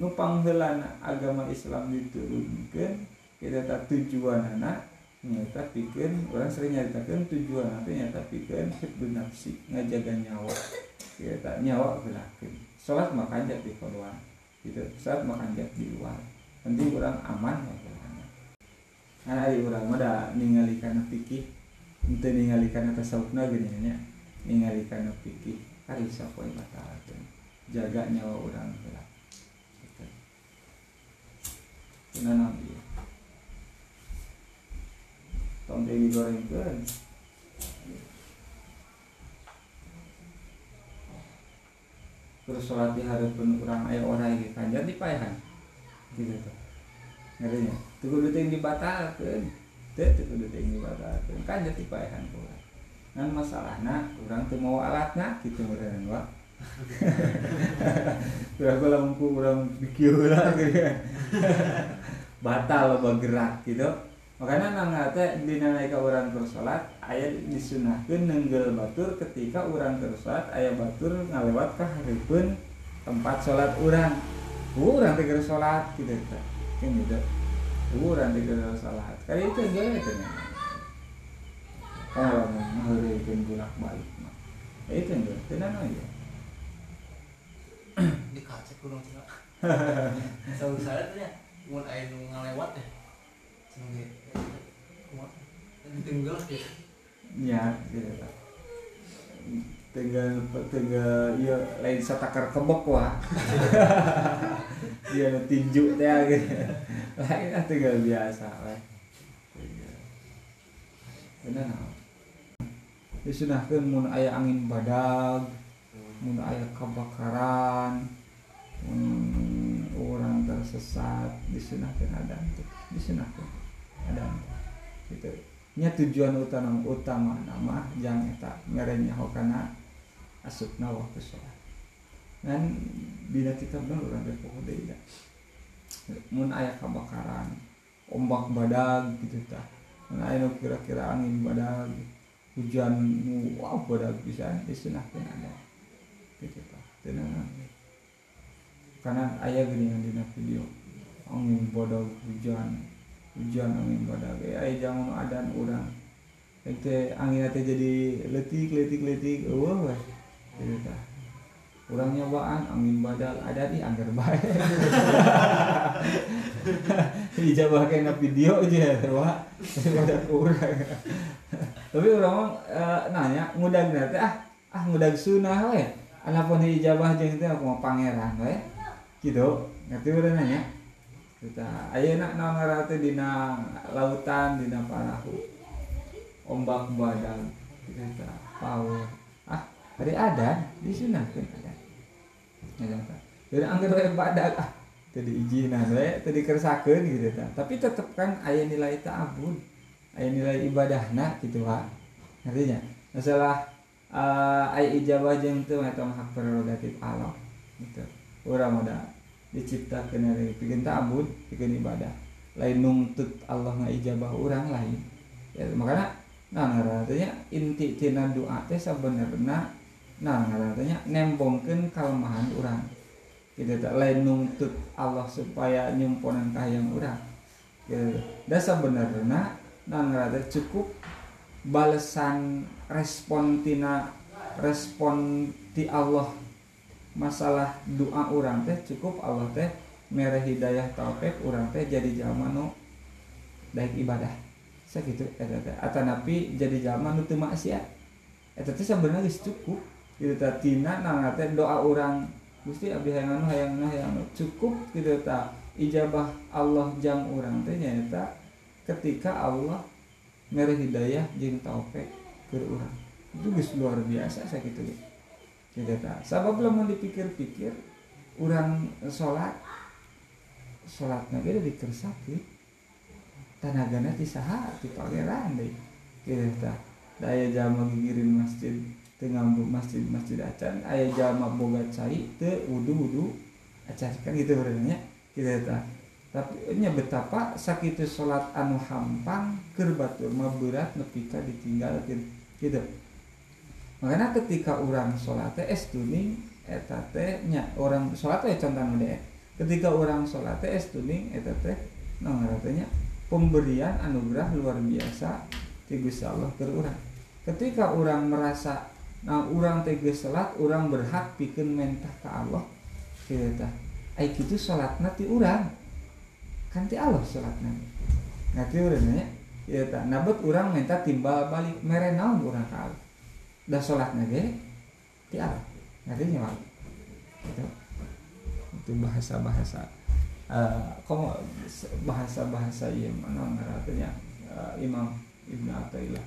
nu pangheulana agama Islam diturunkeun kita tak tujuan anak nyata pikeun orang sering nyaritakeun tujuan. Nanti nyata pikeun hibdun nafsi ngajaga nyawa. Kita nyawa gerakeun sholat makan di keluar. Gitu. Saat makan di luar. Nanti orang aman ya karena nah hari orang ada ningali karena pikir itu ningali karena tasawufna gini nya ningali karena pikir hari siapa yang batal. Jaga nyawa orang lah gitu. Nah, Tong digoreng kan. Terus sholat di hari pun orang ayah orang gitu kan. Jadi payahan gitu tuh. Ngertinya tuh kudu ting dibatalkan. Tuh tuh kudu ting dibatalkan. Kan jadi payahan pula kan masalahnya orang tuh mau alatnya gitu meren wa berapa lampu orang pikir gitu. Batal bergerak gitu makanya nang ngate dina naik orang bersolat ayah disunahkan nenggel batur ketika orang bersolat ayah batur ngalewat haripun tempat sholat orang orang tiga sholat gitu kan gitu. Orang tiga sholat kali itu gaya itu kalau mau ngahurikan bolak balik mah. Itu enggak tenan aja. Dikacek kurang cina selalu saya tuh ya mau air ngalewat ya cuma ditinggal ya ya gitu kan tinggal tinggal iya lain satakar kebok wah dia tinju teh gitu. Lain tinggal biasa lah benar disunahkan mun aya angin badag mun aya kebakaran mun orang tersesat disunahkan ada. Disunahkan ada gitu. Nya tujuan utama utama nama jangan eta merenya hokana asupna waktu sholat. Dan bila kita benar orang pokok deui mun aya kebakaran ombak badag gitu tah mun aya kira-kira angin badag hujan wow badag bisa disunahkeun ada. Gitu tah tenang karena ayah gini yang di video angin badag hujan hujan angin badak ya ay jangan adan orang. Itu angin itu jadi letik letik letik. Oh wah. Gitu tah orang nyobaan angin badak ada di angker baik. Dijawab kena video aja wah badak orang. Tapi orang uh, nanya mudah nanti ah? Ah mudah sunah anak pun hijabah jeung teh aku pangeran we gitu. Ngerti udah nanya kita ayo nak ngarate dina lautan dina parahu ombak badan kita power ah hari ada? Di sana kan ada. Ya dari angker wae badak ah tadi izinan we tadi kersakeun gitu ta tapi tetep kan aya nilai ta'abud aya nilai ibadahna gitu wa artinya masalah uh, aya ijabah jeung teu eta hak prerogatif Allah. Gitu. Urang udah diciptakan dari bikin tabut bikin ibadah. Lain nuntut Allah ijabah orang lain. Ya makanya nah ngaranya inti tina doa teh sebenarnya nah ngaranya nembongkan kelemahan orang. Kita tak lain nuntut Allah supaya nyumponan kahayang orang. Gitu. dan sebenarnya nah ngaranya cukup balasan respon tina respon di Allah masalah doa orang teh cukup Allah teh merah hidayah taufik orang teh jadi zaman nu daik ibadah. Segitu eta teh. Atau napi jadi zaman nu teu maksiat. Eta teh sebenarnya geus cukup. Gitu tina nang teh doa orang Gusti abdi hayang anu hayang anu hayang anu. Cukup gitu ta ijabah Allah jang orang teh nyata ketika Allah mere hidayah jeung taufik ke orang itu geus luar biasa sakitu gitu ta sabab lamun dipikir-pikir orang sholat? Sholatnya kita dikersaki tanagana ti saha ti pangeran deh. Gitu ta daya jama gigirin masjid tengah masjid masjid acan ayah jama boga cai te wudu wudu acan. Kan gitu berarti gitu ta tapi nya betapa sakit sholat anu hampang kerbatur mah berat nepika ditinggal gitu makanya ketika orang sholat es tuning eta teh nya orang sholat teh contoh deh. Ketika orang sholat es tuning eta teh ngaranya pemberian anugerah luar biasa ti Gusti Allah ke orang ketika orang merasa nah orang tegas salat orang berhak bikin mentah ke Allah kita ai kitu salatna ti urang. Kan ti Allah salatna. Ngati urang nya ya tak nabut orang minta timbal balik mere naon urang ka Allah dah salatna ge ti Allah ngati nya itu itu bahasa-bahasa uh, komo bahasa-bahasa iya mana artinya uh, Imam Ibnu Athaillah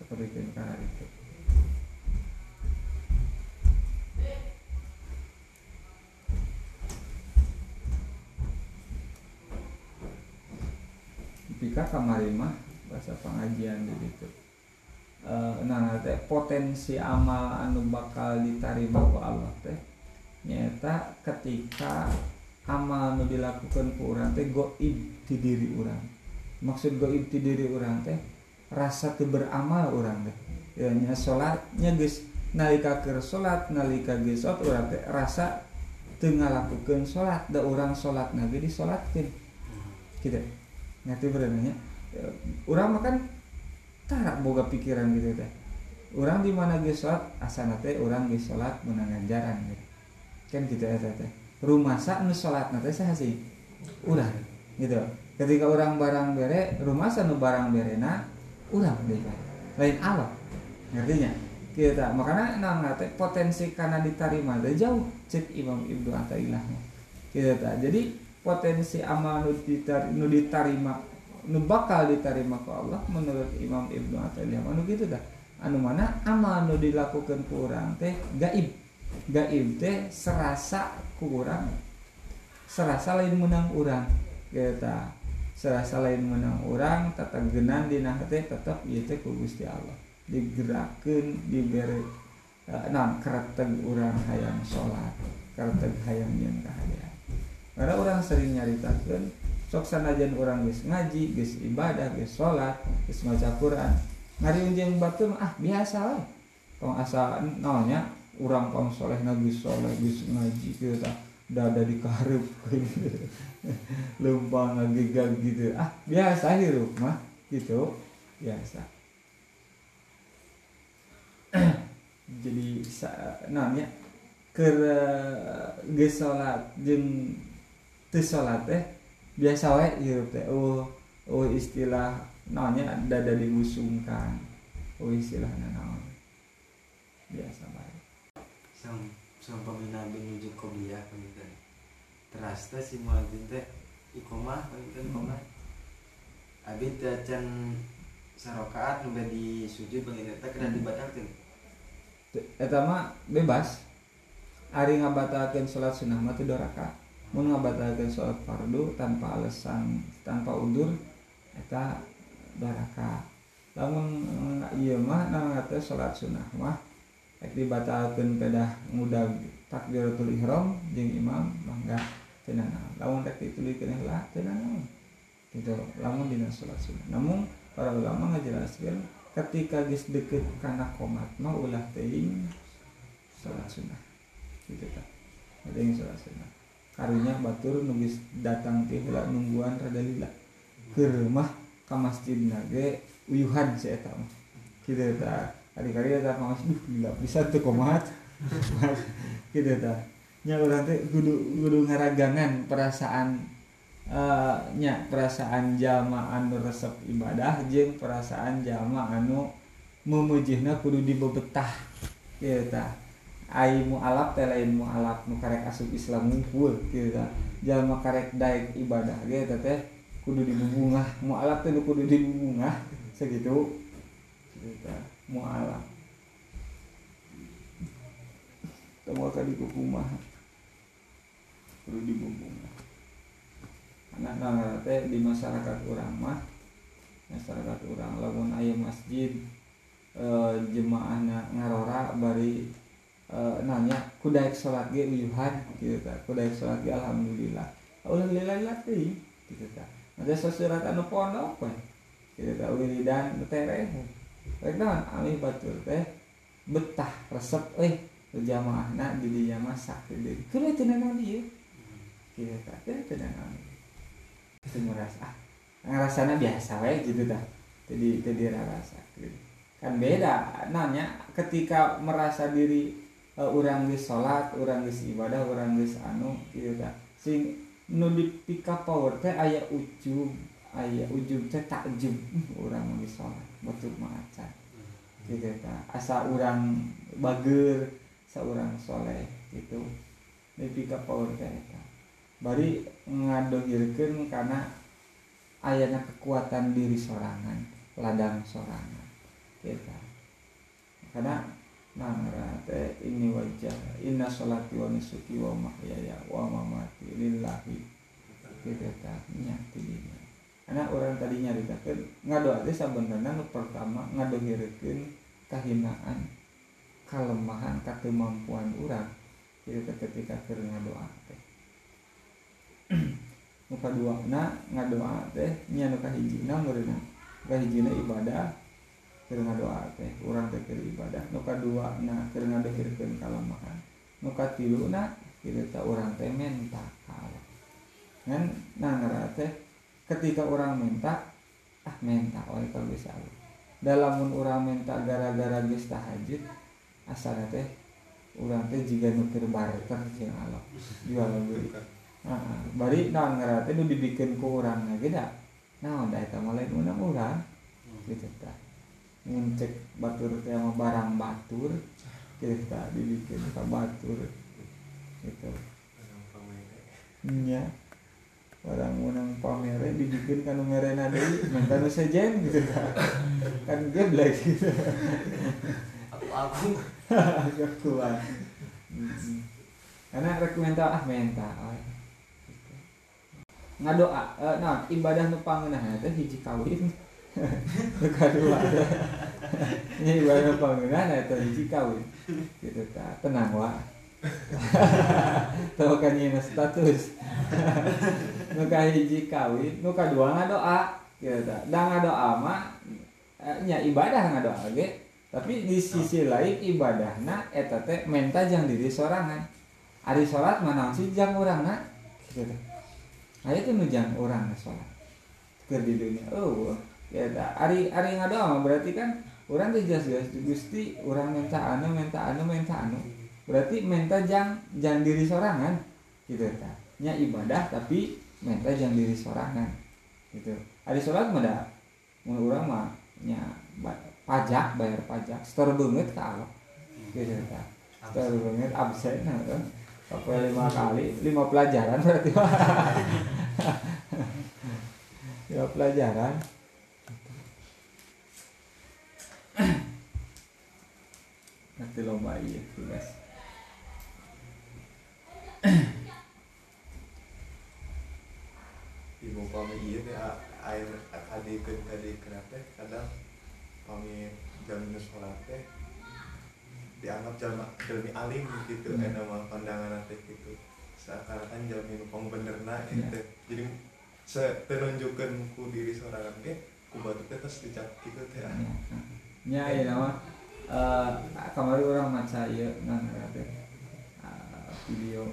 seperti itu karena itu. Pika kamarima bahasa pengajian di Eh, nah teh potensi amal anu bakal diterima ku Allah teh nyata ketika amal anu dilakukan ku orang teh goib di diri orang maksud goib di diri orang teh rasa teu beramal orang teh. Ya nya salatnya geus nalika keur salat nalika geus urang teh rasa teu ngalakukeun salat da urang salat nabi disolatkeun. Gitu. Ngerti berenanya eh, urang makan tarak boga pikiran gitu teh. Orang di mana geus salat asana teh urang geus salat meunang ganjaran gitu. Kan gitu ya teh rumah sa nu salat teh saha sih? Urang gitu. Ketika orang barang bere rumah sa nu barang berena urang deh lain Allah ngertinya? Kita makanya nang nate potensi karena diterima teh jauh cek Imam Ibnu Athaillah. Kita jadi potensi amal nu diterima, nu bakal diterima ke Allah menurut Imam Ibnu Athaillah anu gitu dah. Anu mana? Amal nu dilakukan ku urang teh gaib. Gaib teh serasa ku urang. Serasa lain menang urang kita serasa lain menang orang tata genan di teh tetap ieu teh ku Gusti Allah. Digerakkan diberi eh, nah kereteg urang hayang sholat kereteg hayang yang kahayang karena orang sering nyaritakeun sok sanajan orang geus ngaji geus ibadah geus sholat geus maca Quran. Ngari unjing batu ah biasa lah tong asa naonnya orang pang soleh geus soleh geus ngaji kita dada di karep lumpang lagi gitu. Ah biasa hirup mah gitu. Biasa. Jadi namanya ke geus salat jeung teu salat teh biasa wae hirup teh oh oh istilah namanya dada dimusungkan. Oh istilah naon. Biasa bae sang sang pamina menuju qobliyah pamitan teras teh si muadzin teh iqomah pamitan iqomah abi teh can sarokaat nu di sujud bangin eta kena dibatalkeun. Eta mah bebas. Ari ngabatalkeun salat sunnah mah teu rakaat mun ngabatalkeun salat fardu tanpa alasan tanpa udur eta dua rakaat lamun ieu mah teh salat sunnah mah rek dibatalkeun pedah ngudag takbiratul ihram jeung imam mangga teu lamun rek ditulikeun heula teu gitu. Lamun dina salat sunnah. Namun para ulama ngajelaskan ketika geus deket karena komat mah ulah teuing salat sunnah. Gitu kan ada yang salat sunnah karunya batur nugis datang heula nungguan rada lila. Ke rumah ke masjid nage uyuhan eta mah. Kitu eta hari-hari ka masjid lila bisa teu komat kitu eta. Nya urang teh kudu kudu ngaragangan perasaan uh, nya perasaan jama anu resep ibadah jeng perasaan jama anu memujihna kudu dibebetah. Kita ai mualaf teh lain mualaf nu karek asup Islam ngumpul gitu ta. Jalma karek daek ibadah ge eta teh kudu dibubungah. Mualaf teh kudu dibubungah segitu. Gitu ta mualaf teu ka dikukumaha kudu dibubungah. Anak teh di masyarakat urang mah masyarakat urang lamun aya masjid e, jemaahna ngarora bari e, nanya kudaek salat ge uyuhan? Gitu ta. Kudaek salat ge alhamdulillah. Alhamdulillah teh gitu ta. Ada sesurat anu pondok we gitu ta. Wiridan tereh rek naon? Alih batur teh betah resep euy jamaahna di dinya masak gitu kudu teu naon ieu? Gitu ta. Teu naon itu merasa ah ngerasanya biasa we gitu dah jadi jadi rasa gitu. kan beda nanya ketika merasa diri uh, Eh, orang salat orang ibadah orang anu sing nu dipika power teh aya ujung aya ujung teh takjub orang nulis sholat betul maca gitu ta asa ah, orang bager seorang soleh gitu. Dipika power teh eta. Bari ngadohirkeun karena ayana kekuatan diri sorangan ladang sorangan gitu karena nangra teh ini wajah inna sholati wa nusuki wa mahyaya wa mamati lillahi. Kita tak nyati dina karena orang tadinya dikatakan ngadoa teh sabenerna nu pertama ngadohirkeun kahinaan kelemahan kemampuan orang kita ketika keur ngadoa teh muka dua na ngadoa teh nya nuka hijina murina nuka hijina ibadah karena doa teh kurang pikir ibadah. Nuka dua na karena dehirkan kalau nuka tilu na kita ta orang teh minta kalah kan nah teh ketika orang minta ah minta oleh kalau bisa dalam orang minta gara-gara geus tahajud asalnya teh orang teh jika nukir barter jeung Allah jual beli. Nah, bari naon teh nu dibikeun ku urang na geda naon da eta mah lain urang urang. Gitu tah. Nguncek batur teh mah barang batur. Tah dibikin ka batur. Gitu. Nya. Barang unang pamere dibikin kanu merena deui, minta nu sejen gitu. Kan geblek gitu. aku aku kuat. Karena rek menta ah menta. Ngadoa uh, nah ibadah nu pangeunah teh hiji kawin nu kadua ini ibadah nu pangeunah eta hiji kawin gitu ta tenang wa tahu kan ini status nu hiji kawin nu kadua ngadoa gitu ta da ngadoa mah nya ibadah ngadoa ge tapi di sisi lain ibadahna eta teh menta jang diri sorangan ari salat mana sih jang urangna gitu ta nah itu nujang orang sholat. Ke dunia. Oh ari ari ngadoa berarti kan orang tuh jelas jelas gusti orang minta anu minta anu minta anu. Berarti minta jang jang diri sorangan gitu ta nya ibadah tapi minta jang diri sorangan gitu. Hari sholat mah da mun urang mah nya pajak bayar pajak setor banget ke Allah gitu ta setor banget absen kan. Apa lima kali lima pelajaran berarti lima pelajaran nanti lomba iya tugas. Ibu pami iya teh air kadi ke kadi kenapa? Kadang pami jam sholat teh dianggap jalma jalmi alim gitu hmm. enak mah pandangan teh gitu. Seakan-akan jalmi pang benerna Ya. itu jadi se tenunjukkan ku diri seorang ge ku batu teh terus dicap gitu teh ya ya nama eh kemarin orang maca ya ngan teh eh, video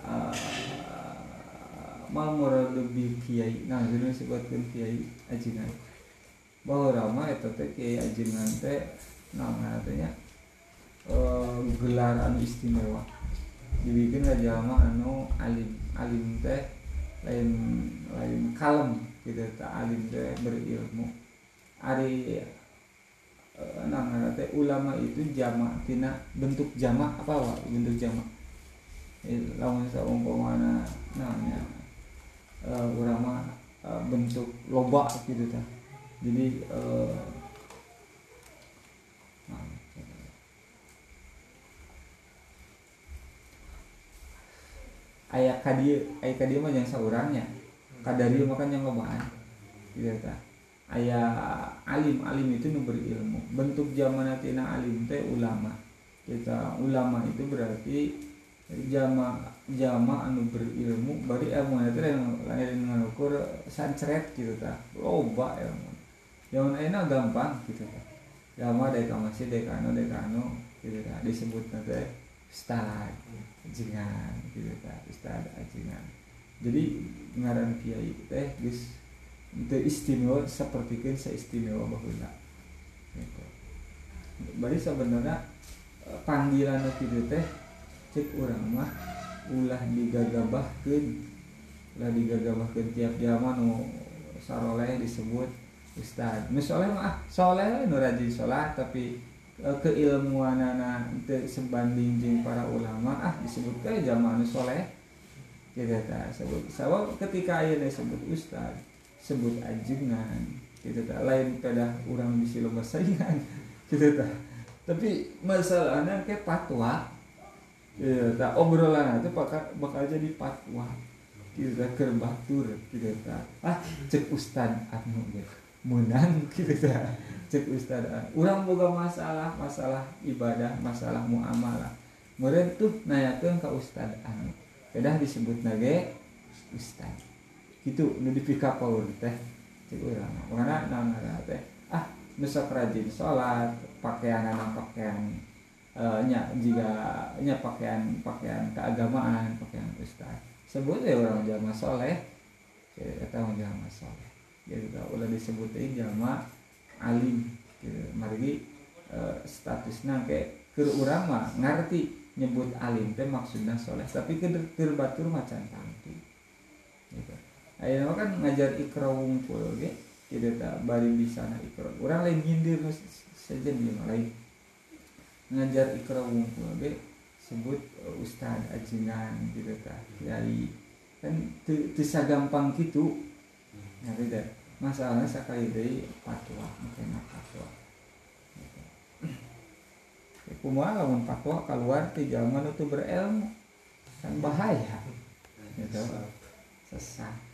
eh mal murad kiai. Nah jadi sebutkan kiai ajengan bahwa rama itu teh kiai ajengan teh nah katanya eh gelar anu istimewa. Dibikin aja mah anu alim alim teh lain lain kalem gitu tak alim teh berilmu. Ari nah teh ulama itu jama tina bentuk jama apa wa bentuk jama Eh, lamun saumpamana namanya uh, urang mah eh, bentuk loba gitu tah jadi eh, nah, aya kadia aya kadia mah yang saurangnya kadari mah kan yang lobaan gitu ta aya alim alim itu nu berilmu bentuk zaman tina alim teh ulama. Kita ulama itu berarti jama jama anu berilmu bari ilmu itu yang lain ngukur sancret gitu ta loba ilmu. Yang enak gampang gitu ta jama dari masih dari kano dari kano gitu ta disebut nanti ustad ajengan gitu ta ustad ajengan jadi ngaran kiai teh geus the istimewa sepertikan seistimewa bahuna gitu. Bari sebenarnya eh, panggilan kitu teh cek orang mah ulah digagabahkan lah digagabahkan tiap zaman nu saroleh disebut ustad misalnya mah ah, soleh nu rajin sholat tapi eh, keilmuanana teu sebanding jeung para ulama ah disebut ke zaman soleh. Kita tak sebut sabab ketika ayeuna disebut ustad sebut ajengan gitu tak? Lain pada orang bisa loba saingan gitu tak? Tapi masalahnya kayak patwa gitu tak? Obrolan itu bakal bakal jadi patwa gitu tak? Kerbatur gitu tak? Ah cek ustad anu gitu menang gitu tak? Cek ustad orang boga masalah masalah ibadah masalah muamalah. Kemudian tuh nanyakan ke ustad anu. Kedah disebut nage ustad itu nu dipika paul teh. Cek urang karena nana teh. Ah nusa rajin sholat pakaian anak pakaian uh, nya jika nya pakaian pakaian keagamaan pakaian ustad sebut ya orang jama soleh. Kata orang jama soleh. Gitu ulah disebutin jama alim. Gitu mari uh, statusnya kayak ke urang mah ngerti nyebut alim teh maksudnya soleh. Tapi ke batur macan gitu Ayo kan ngajar ikra wungkul ge tidak tak bari di sana ikra. Orang lain nyindir saja nih lain. Ngajar ikra wungkul ge sebut uh, ustad ajengan gitu tak kiai. Kan bisa gampang gitu ya beda. Masalahnya sekali dari patwa makanya patwa kumaha lamun patwa keluar di zaman itu berilmu. Kan bahaya. Gitu sesat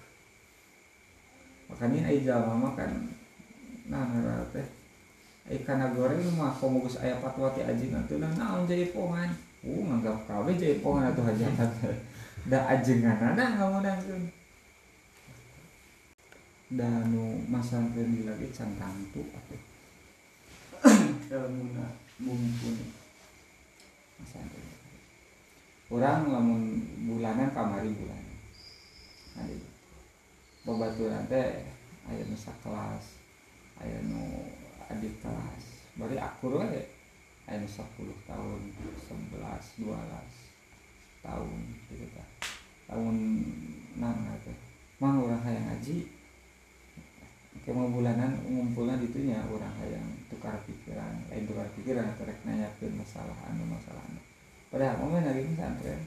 makanya ai jalma mah kan. Nah teh ai kana goreng mah komo geus aya patwa ti ajengan teh nah naon jadi pongan uh nganggap kawe jadi pongan atuh hajatan da ajengan nah ngamunangkeun da nu masangkeun lagi can tangtu atuh. Ilmuna mumpuni masangkeun orang lamun bulanan kamari bulanan. Nah, babaturan teh aya nu kelas aya nu adik kelas. Bari akur we aya nu 10 tahun 11 12 tahun gitu tah tahun nang teh mang urang hayang ngaji kemau bulanan ngumpulna ditu nya urang hayang tukar pikiran lain tukar pikiran terek nanyakeun masalah anu masalah anu. Padahal momen lagi pesantren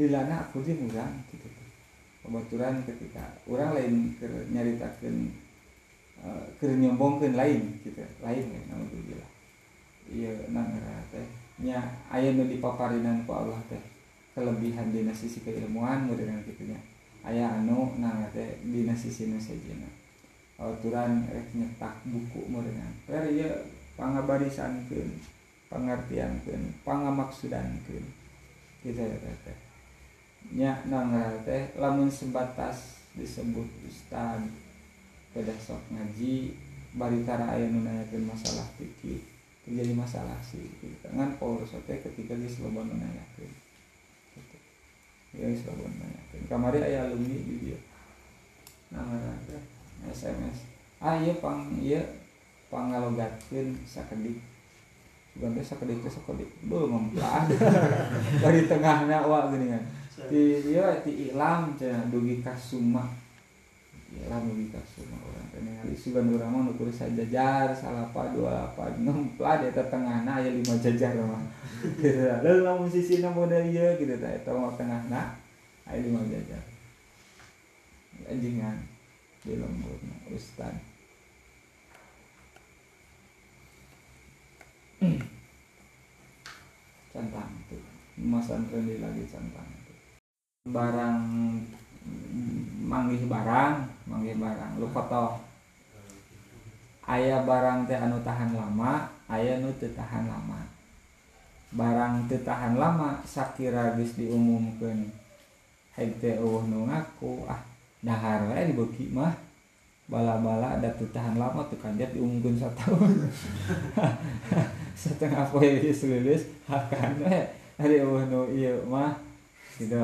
lilana aku urang gitu kebetulan ketika orang lain ke nyaritakan e, eh, ke nyombongkan lain gitu lain ya nama gila iya nangera teh nya ayah nu dipaparinan ku Allah teh kelebihan dina sisi keilmuan modern gitunya ayah anu nangera teh dina sisi nu sejena aturan rek nyetak buku modern per iya pangabarisan pengertian pangamaksudan gitu ya teh. Nya nang teh lamun sebatas disebut ustad pada sok ngaji baritara aya nu nanyakeun masalah fikih terjadi masalah sih gitu. power teh ketika geus loba nu nanyakeun gitu. ya geus loba nu nanyakeun kamari aya alumni di dia. Nang teh SMS. Ah ieu pang ieu pangalogatkeun sakedik. Bukan teh sakedik teh sakedik. Belum mempah dari tengahnya wah gini kan ti iya ti ilam cenah dugi ka summa ya lah mugi ka semua orang teh ningali sugan urang mah nu kudu sajajar salapa dua apa ngemplat eta tengahna aya lima jajar gitu. Lalu lamun sisina model ieu gitu tah eta mah tengahna aya lima jajar. Anjingan di lemburna ustad cantang itu masan di lagi cantang barang manggih barang manggih barang. Lu foto ayah barang teh anu tahan lama ayah nu tahan lama. Barang teu tahan lama sakira geus diumumkeun. Haid teh nu ngaku ah dahar we dibeuki mah. Bala-bala ada teu tahan lama teu kanjat diumumkeun satahun setengah poe geus lulus hakan we ari eueuh nu ieu mah. Gitu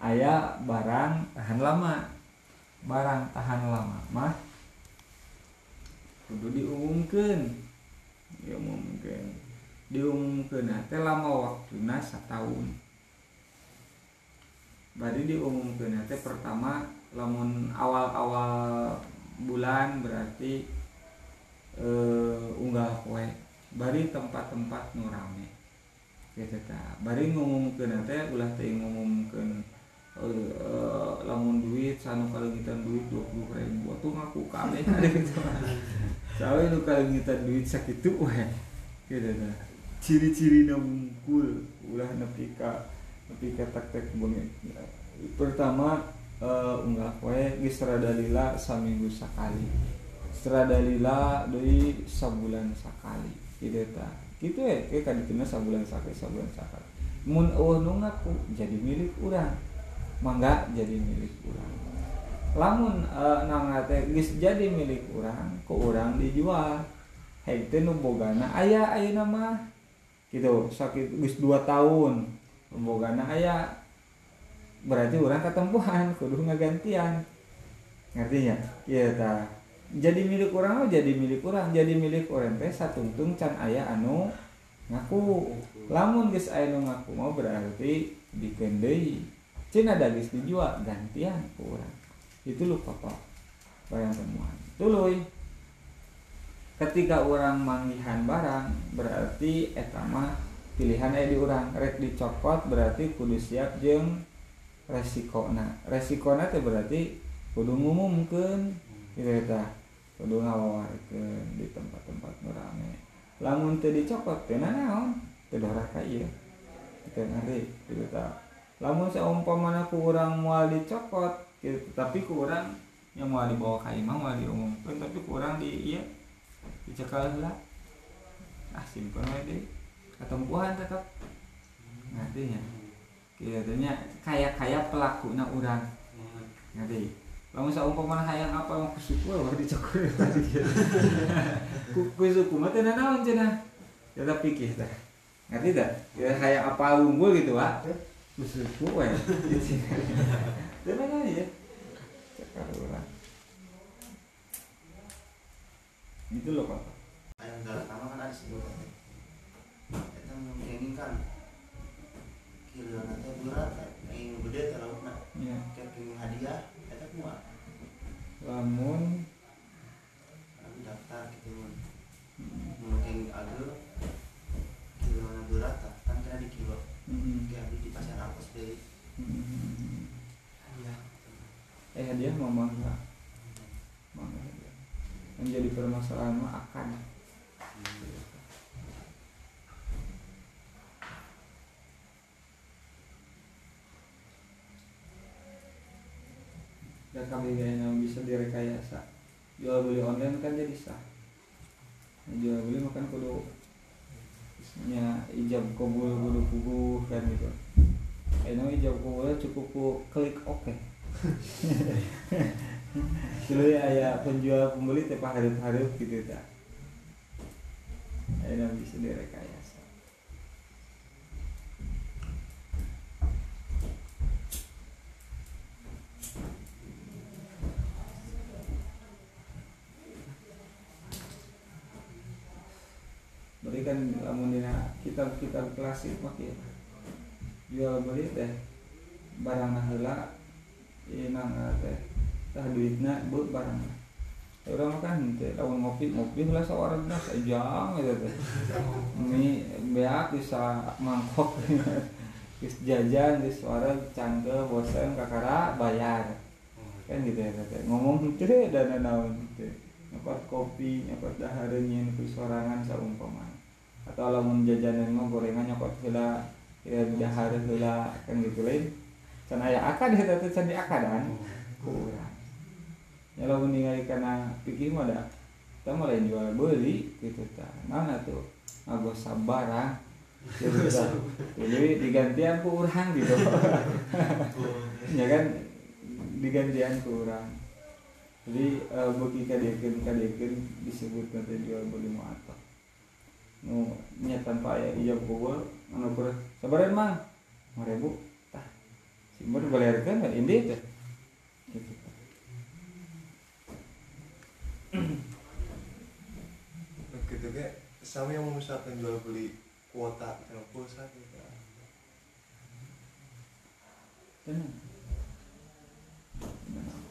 aya barang tahan lama. Barang tahan lama mah kudu diumumkan ya diumumkan teh lama waktu nasa tahun bari diumumkan teh pertama lamun awal-awal bulan berarti uh, unggah kue bari tempat-tempat nu rame. Gitu ta. Bari ngumumkeun teh ulah teh ngumumkeun uh, lamun duit sanu kalengitan duit dua puluh ribu. Tuh ngaku kabeh. Ada gitu sawe nu kalengitan duit sakitu weh. Gitu nah ciri-ciri mungkul ulah nepi ka nepi ka tak tak bengi pertama uh, unggah kue geus radalila saminggu sakali. Stradalila deui sabulan sakali. Gitu ta. Gitu ya kayak kadituna sabulan sakali sabulan sakali. Mun eueuh nu ngaku jadi milik urang mangga jadi milik orang lamun uh, geus jadi milik orang ku orang dijual. Hayu teh nu bogana aya ayeuna mah. Gitu sakit geus 2 tahun bogana aya. Berarti orang ketempuhan kudu ngagantian. Ngertinya iya ta. Jadi milik orang jadi milik orang jadi milik orang teh satungtung can aya anu ngaku. Lamun geus aya ngaku mau berarti dikendei. Cina dagis dijual gantian kurang. Itu lu foto barang temuan tuluy ketika orang manggihan barang berarti etama pilihan aya di orang. Rek dicopot berarti kudu siap jeng resikona. Resikona teh berarti kudu ngumumkeun gitu eta kudu ngawawarkeun di tempat-tempat rame. Lamun teu dicopot teh naon teu dorah ka ieu. Kita ngari gitu lamun seumpamana ku urang moal dicopot gitu. Tapi ku urang yang moal dibawa ka imam moal diumumkeun tapi ku di ieu dicekal heula ah simpen we deui katempuhan tetep. Ngartinya kieunya kaya-kaya pelakuna urang. Ngerti? Lamun saumpamana hayang apa mau kusuku wah dicokol tadi. Ku kusuku mah teh naon cenah. Ya tapi pikir tah ngerti dah? Ya hayang apa unggul gitu wa kusuku we teh mana ya. Cekal urang itu loh pak. Ayam dalam nama kan ada sebuah kita menginginkan kilo nanti berat yang gede terlalu nak ya kayak hadiah kita kuat lamun aku daftar gitu mun mau kayak ada kilo mana berat tak kan kena di kilo mm, kayak di pasar apos deh mm, hadiah eh hadiah mau mangga mangga hadiah yang jadi permasalahan mah akan. Dan kami yang bisa direkayasa. Jual beli online kan jadi sah. Nah, jual beli makan kudu nya ijab kabul kudu puguh kan gitu. Ayo ijab kabul cukup ku klik oke Dulu ya aya penjual pembeli teh hareup-hareup gitu ta. Ayo bisa direkayasa. Berikan lamun dina kitab-kitab klasik kieu. Jual beli teh barang heula ieu nang teh. Tah duitna bu barang. Orang makan teh. Lawan ngopi ngopi lah seorang nas jang gitu teh. Ini beak bisa mangkok. Bis jajan di suara cangke bosan kakara bayar. Kan gitu ya teh. Ngomong teh dan naon teh nyapat kopi nyapat dahareun ku sorangan saumpama atau lamun jajanan mah gorengan nyokot heula ya dahar heula kan gitu lain karena ya akad ya teh akadan, diakadan kan? Kurang. Nya lamun ningali karena pikir mau ada kita mulai jual beli gitu ta mana tuh? Ngagos sabar gitu jadi digantian ku urang gitu oh, ya kan? Digantian ku urang jadi e, uh, bagi kadekin kadekin disebut nanti jual beli muato nu nya tanpa ya iya kubur anu kurang. Sabaran mah 5000 Simur Balergan indeed. Begitu iya. ke sama yang memusatkan jual beli kuota yang pulsa kita. Tenang. Tenang.